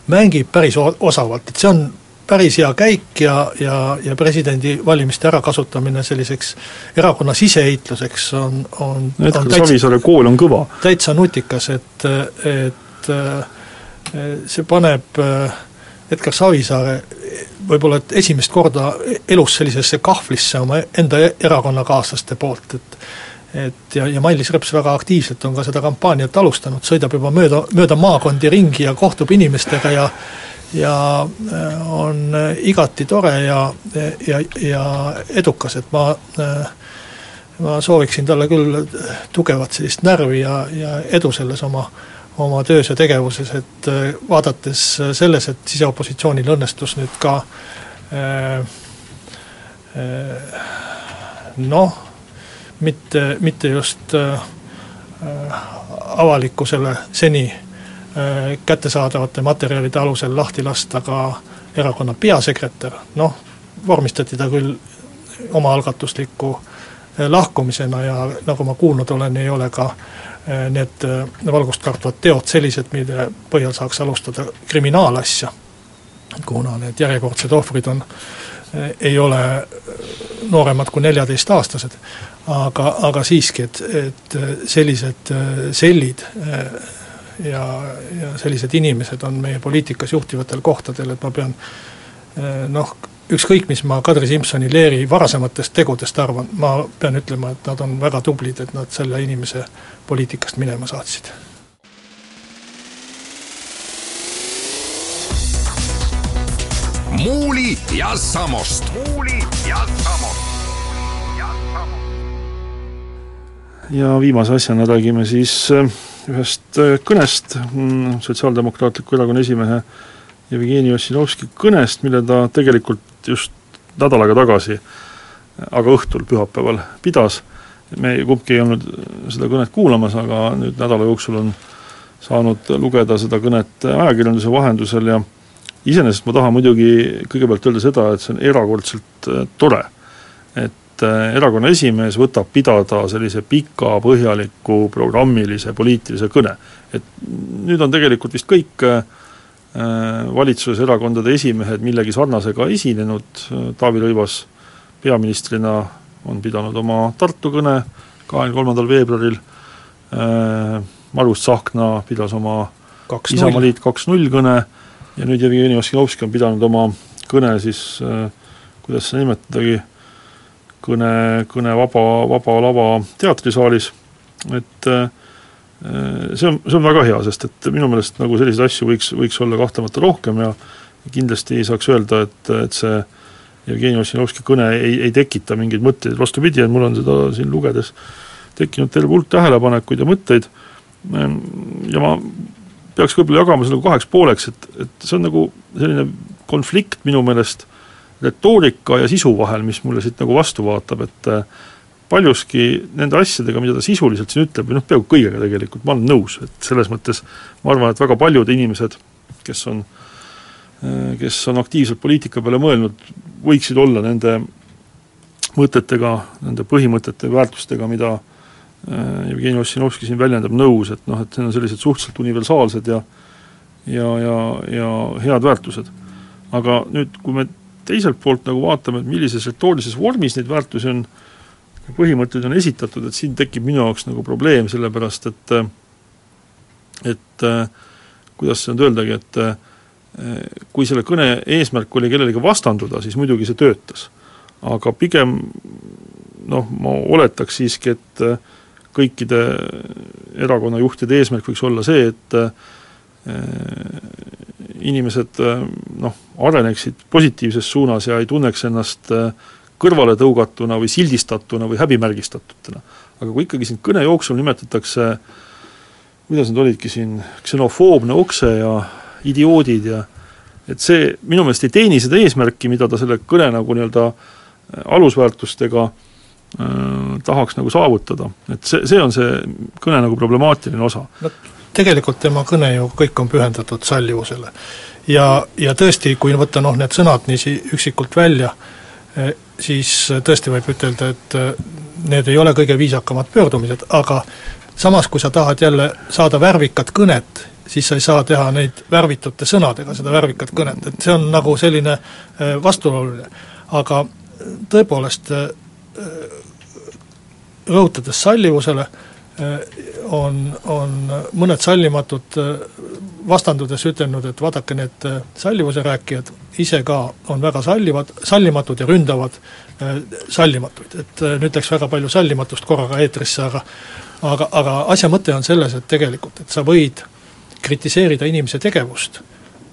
mängib päris osavalt, et see on päris hea käik ja, ja, ja presidendivalimiste ärakasutamine selliseks erakonna siseheitluseks on, on Edgar Savisaare kool on kõva. täitsa nutikas, et, et see paneb Edgar Savisaare võib-olla et esimest korda elus sellisesse kahvlisse oma enda erakonnakaaslaste poolt, et et ja, ja Mailis Reps väga aktiivselt on ka seda kampaaniat alustanud, sõidab juba mööda, mööda maakondi ringi ja kohtub inimestega ja ja äh, on igati tore ja, ja, ja edukas, et ma ma sooviksin talle küll tugevat sellist närvi ja, ja edu selles oma oma töös ja tegevuses, et äh, vaadates selles, et siseopositsioonil õnnestus nüüd ka äh, äh, noh, mitte, mitte just avalikkusele seni kättesaadavate materjalide alusel lahti lasta ka erakonna peasekretär, noh, vormistati ta küll omaalgatusliku lahkumisena ja nagu ma kuulnud olen, ei ole ka Äh, need äh, valgust kartvad teod sellised, mille põhjal saaks alustada kriminaalasja, kuna need järjekordsed ohvrid on, ei ole nooremad kui neljateistaastased, aga, aga siiski, et, et sellised sellid ja, ja sellised inimesed on meie poliitikas juhtivatel kohtadel, et ma pean noh, ükskõik, mis ma Kadri Simsoni Leeri varasematest tegudest arvan, ma pean ütlema, et nad on väga tublid, et nad selle inimese poliitikast minema saatsid. muuli ja Samost. muuli ja Samost. ja viimase asjana räägime siis äh, ühest äh, kõnest mm, Sotsiaaldemokraatliku Erakonna esimehe Jevgeni Ossinovski kõnest, mille ta tegelikult just nädal aega tagasi, aga õhtul, pühapäeval pidas, me kumbki ei olnud seda kõnet kuulamas, aga nüüd nädala jooksul on saanud lugeda seda kõnet ajakirjanduse vahendusel ja iseenesest ma tahan muidugi kõigepealt öelda seda, et see on erakordselt äh, tore, et äh, erakonna esimees võtab pidada sellise pika, põhjaliku, programmilise, poliitilise kõne. et nüüd on tegelikult vist kõik äh, Äh, valitsuses erakondade esimehed millegi sarnasega esinenud, Taavi Rõivas peaministrina on pidanud oma Tartu kõne kahekümne kolmandal veebruaril, äh, Margus Tsahkna pidas oma Isamaaliit kaks null kõne. Ja nüüd Jevgeni Ossinovski on pidanud oma kõne siis äh, kuidas seda nimetadagi, kõne, kõne vaba, vaba lava teatrisaalis, et äh, Äh, see on, see on väga hea, sest et minu meelest nagu selliseid asju võiks, võiks olla kahtlemata rohkem ja kindlasti ei saaks öelda, et, et see Jevgeni Ossinovski kõne ei, ei tekita mingeid mõtteid, vastupidi, et mul on seda siin lugedes tekkinud terve hulk tähelepanekuid ja mõtteid. Ähm, ja ma peaks võib-olla jagama selle kaheks pooleks, et, et see on nagu selline konflikt minu meelest retoorika ja sisu vahel, mis mulle siit nagu vastu vaatab, et paljuski nende asjadega, mida ta sisuliselt siin ütleb, või noh, peaaegu kõigega tegelikult, ma olen nõus, et selles mõttes ma arvan, et väga paljud inimesed, kes on, kes on aktiivselt poliitika peale mõelnud, võiksid olla nende mõtetega, nende põhimõtete, väärtustega, mida Jevgeni Ossinovski siin väljendab, nõus, et noh, et need on sellised suhteliselt universaalsed ja ja, ja, ja head väärtused. aga nüüd, kui me teiselt poolt nagu vaatame, et millises retoorilises vormis neid väärtusi on äh, põhimõtteid on esitatud, et siin tekib minu jaoks nagu probleem, sellepärast et et kuidas see nüüd öeldagi, et kui selle kõne eesmärk oli kellelegi vastanduda, siis muidugi see töötas. aga pigem noh, ma oletaks siiski, et kõikide erakonnajuhtide eesmärk võiks olla see, et inimesed noh, areneksid positiivses suunas ja ei tunneks ennast äh, kõrvale tõugatuna või sildistatuna või häbimärgistatutena. aga kui ikkagi siin kõne jooksul nimetatakse, kuidas need olidki siin, ksenofoobne okse ja idioodid ja et see minu meelest ei teeni seda eesmärki, mida ta selle kõne nagu nii-öelda äh, alusväärtustega äh, tahaks nagu saavutada, et see, see on see kõne nagu problemaatiline osa. no tegelikult tema kõne ju kõik on pühendatud sallivusele. ja, ja tõesti, kui võtta noh, need sõnad niiviisi üksikult välja, siis tõesti võib ütelda, et need ei ole kõige viisakamad pöördumised, aga samas, kui sa tahad jälle saada värvikat kõnet, siis sa ei saa teha neid värvitute sõnadega, seda värvikat kõnet, et see on nagu selline vastuoluline. aga tõepoolest, rõhutades sallivusele, on, on mõned sallimatud vastandudes ütelnud, et vaadake, need sallivuse rääkijad ise ka on väga sallivad, sallimatud ja ründavad sallimatuid, et nüüd läks väga palju sallimatust korraga eetrisse, aga aga, aga asja mõte on selles, et tegelikult, et sa võid kritiseerida inimese tegevust,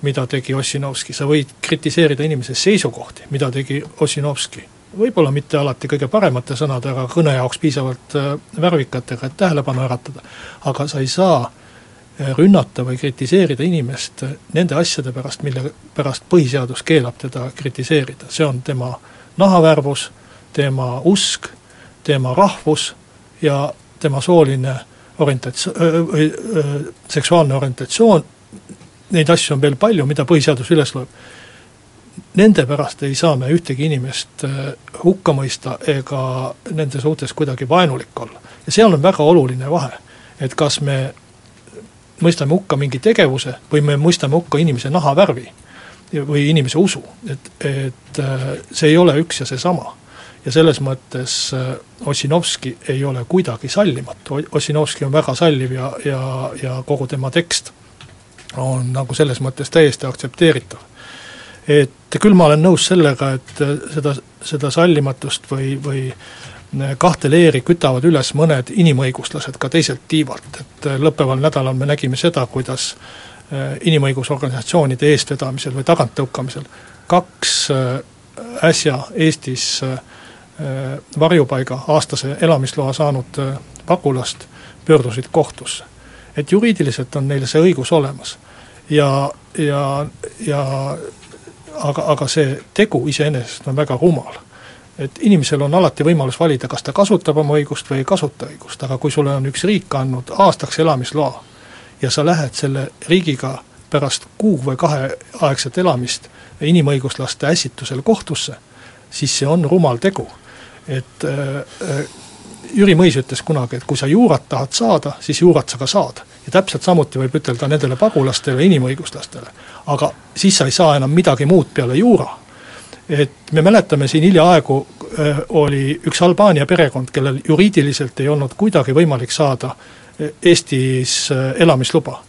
mida tegi Ossinovski, sa võid kritiseerida inimese seisukohti, mida tegi Ossinovski võib-olla mitte alati kõige paremate sõnadega, kõne jaoks piisavalt äh, värvikatega, et tähelepanu äratada, aga sa ei saa äh, rünnata või kritiseerida inimest äh, nende asjade pärast, mille pärast põhiseadus keelab teda kritiseerida, see on tema nahavärvus, tema usk, tema rahvus ja tema sooline orientats-, seksuaalne orientatsioon, neid asju on veel palju, mida põhiseadus üles loeb nende pärast ei saa me ühtegi inimest äh, hukka mõista ega nende suhtes kuidagi vaenulik olla. ja seal on väga oluline vahe, et kas me mõistame hukka mingi tegevuse või me mõistame hukka inimese nahavärvi või inimese usu, et, et äh, see ei ole üks ja seesama. ja selles mõttes äh, Ossinovski ei ole kuidagi sallimatu, Ossinovski on väga salliv ja, ja, ja kogu tema tekst on nagu selles mõttes täiesti aktsepteeritav et küll ma olen nõus sellega, et äh, seda, seda sallimatust või, või äh, kahte leeri kütavad üles mõned inimõiguslased ka teiselt tiivalt, et äh, lõppeval nädalal me nägime seda, kuidas inimõigusorganisatsioonide eestvedamisel või taganttõukamisel kaks äsja Eestis varjupaiga aastase elamisloa saanud pagulast pöördusid kohtusse. et juriidiliselt on neil see õigus olemas. ja, ja, ja aga, aga see tegu iseenesest on väga rumal. et inimesel on alati võimalus valida, kas ta kasutab oma õigust või ei kasuta õigust, aga kui sulle on üks riik andnud aastaks elamisloa ja sa lähed selle riigiga pärast kuu või kaheaegset elamist inimõiguslaste ässitusel kohtusse, siis see on rumal tegu. et äh, äh Jüri Mõis ütles kunagi, et kui sa juurat tahad saada, siis juurat sa ka saad. Ja täpselt samuti võib ütelda nendele pagulastele, inimõiguslastele. aga siis sa ei saa enam midagi muud peale juura. et me mäletame siin hiljaaegu äh, oli üks Albaania perekond, kellel juriidiliselt ei olnud kuidagi võimalik saada äh, Eestis äh, elamisluba.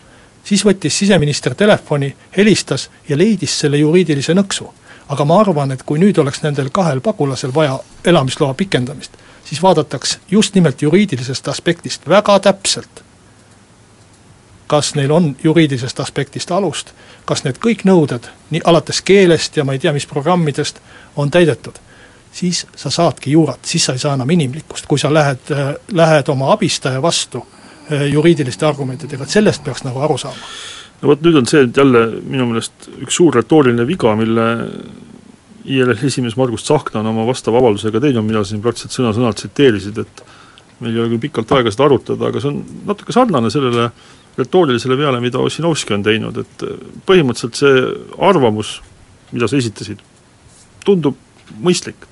siis võttis siseminister telefoni, helistas ja leidis selle juriidilise nõksu. aga ma arvan, et kui nüüd oleks nendel kahel pagulasel vaja elamisloa pikendamist, siis vaadataks just nimelt juriidilisest aspektist väga täpselt, kas neil on juriidilisest aspektist alust, kas need kõik nõuded, nii alates keelest ja ma ei tea, mis programmidest, on täidetud, siis sa saadki juurat, siis sa ei saa enam inimlikkust, kui sa lähed, lähed oma abistaja vastu eh, juriidiliste argumentidega, et sellest peaks nagu aru saama. no vot, nüüd on see jälle minu meelest üks suur retooriline viga, mille ILL esimees Margus Tsahkna on oma vastava avaldusega teinud, mida siin praktiliselt sõna-sõnalt tsiteerisid, et meil ei ole küll pikalt aega seda arutada, aga see on natuke sarnane sellele retoorilisele veale, mida Ossinovski on teinud, et põhimõtteliselt see arvamus, mida sa esitasid, tundub mõistlik.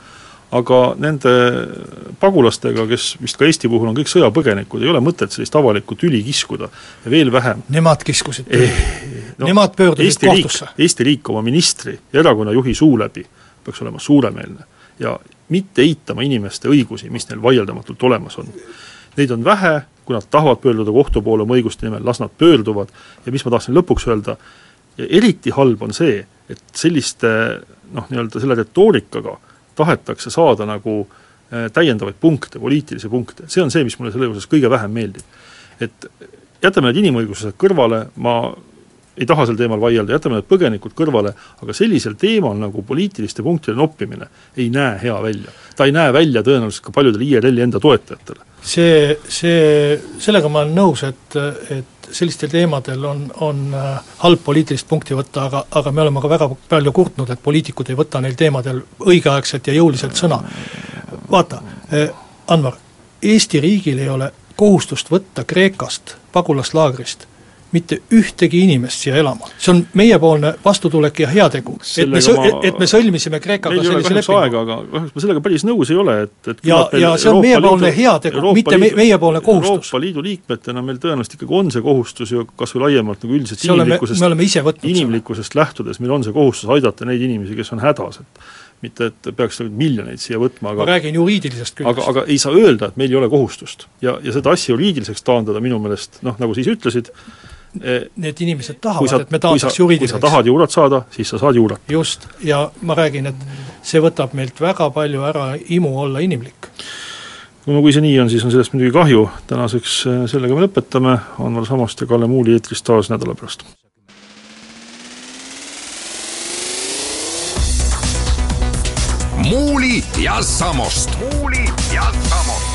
aga nende pagulastega, kes vist ka Eesti puhul on kõik sõjapõgenikud, ei ole mõtet sellist avalikku tüli kiskuda ja veel vähem Nemad kiskusid eh,? No, Nemad pöördusid Eesti kohtusse? Eesti riik oma ministri ja erakonna juhi suu läbi peaks olema suuremeelne ja mitte eitama inimeste õigusi, mis neil vaieldamatult olemas on. Neid on vähe, kui nad tahavad pöörduda kohtu poole oma õiguste nimel, las nad pöörduvad. Ja mis ma tahtsin lõpuks öelda, eriti halb on see, et selliste noh, nii-öelda selle retoorikaga tahetakse saada nagu äh, täiendavaid punkte, poliitilisi punkte, see on see, mis mulle selle juures kõige vähem meeldib. et jätame need inimõigused kõrvale, ma ei taha sel teemal vaielda, jätame need põgenikud kõrvale, aga sellisel teemal nagu poliitiliste punktide noppimine ei näe hea välja. ta ei näe välja tõenäoliselt ka paljudele IRL-i enda toetajatele. see, see, sellega ma olen nõus, et, et sellistel teemadel on, on äh, halb poliitilist punkti võtta, aga, aga me oleme ka väga palju kurtnud, et poliitikud ei võta neil teemadel õigeaegselt ja jõuliselt sõna. vaata, äh, Anvar, Eesti riigil ei ole kohustust võtta Kreekast pagulaslaagrist mitte ühtegi inimest siia elama. see on meiepoolne vastutulek ja heategu. et me, ma... et me sõlmisime Kreekaga sellise lepingu. aega, aga kahjuks ma sellega päris nõus ei ole, et, et ja, ja see on meiepoolne heategu, mitte me, meiepoolne kohustus. Euroopa Liidu liikmetena meil tõenäoliselt ikkagi on see kohustus ju kas või laiemalt nagu üldiselt inimlikkusest, me võtnud inimlikkusest lähtudes, meil on see kohustus aidata neid inimesi, kes on hädas, et mitte et peaks nagu miljoneid siia võtma, aga ma räägin juriidilisest küljest. aga, aga ei saa öelda, et meil ei ole kohustust. ja, ja seda asja juriidiliseks taandada minu meelest noh, nagu sa ise ütlesid, need inimesed tahavad, et me taandaks juriidiliseks. kui sa tahad juurat saada, siis sa saad juurat. just, ja ma räägin, et see võtab meilt väga palju ära imu olla inimlik. no kui see nii on, siis on sellest muidugi kahju, tänaseks äh, sellega me lõpetame, Anvar Samost ja Kalle Muuli eetris taas nädala pärast. muuli ja Samost. muuli ja Samost.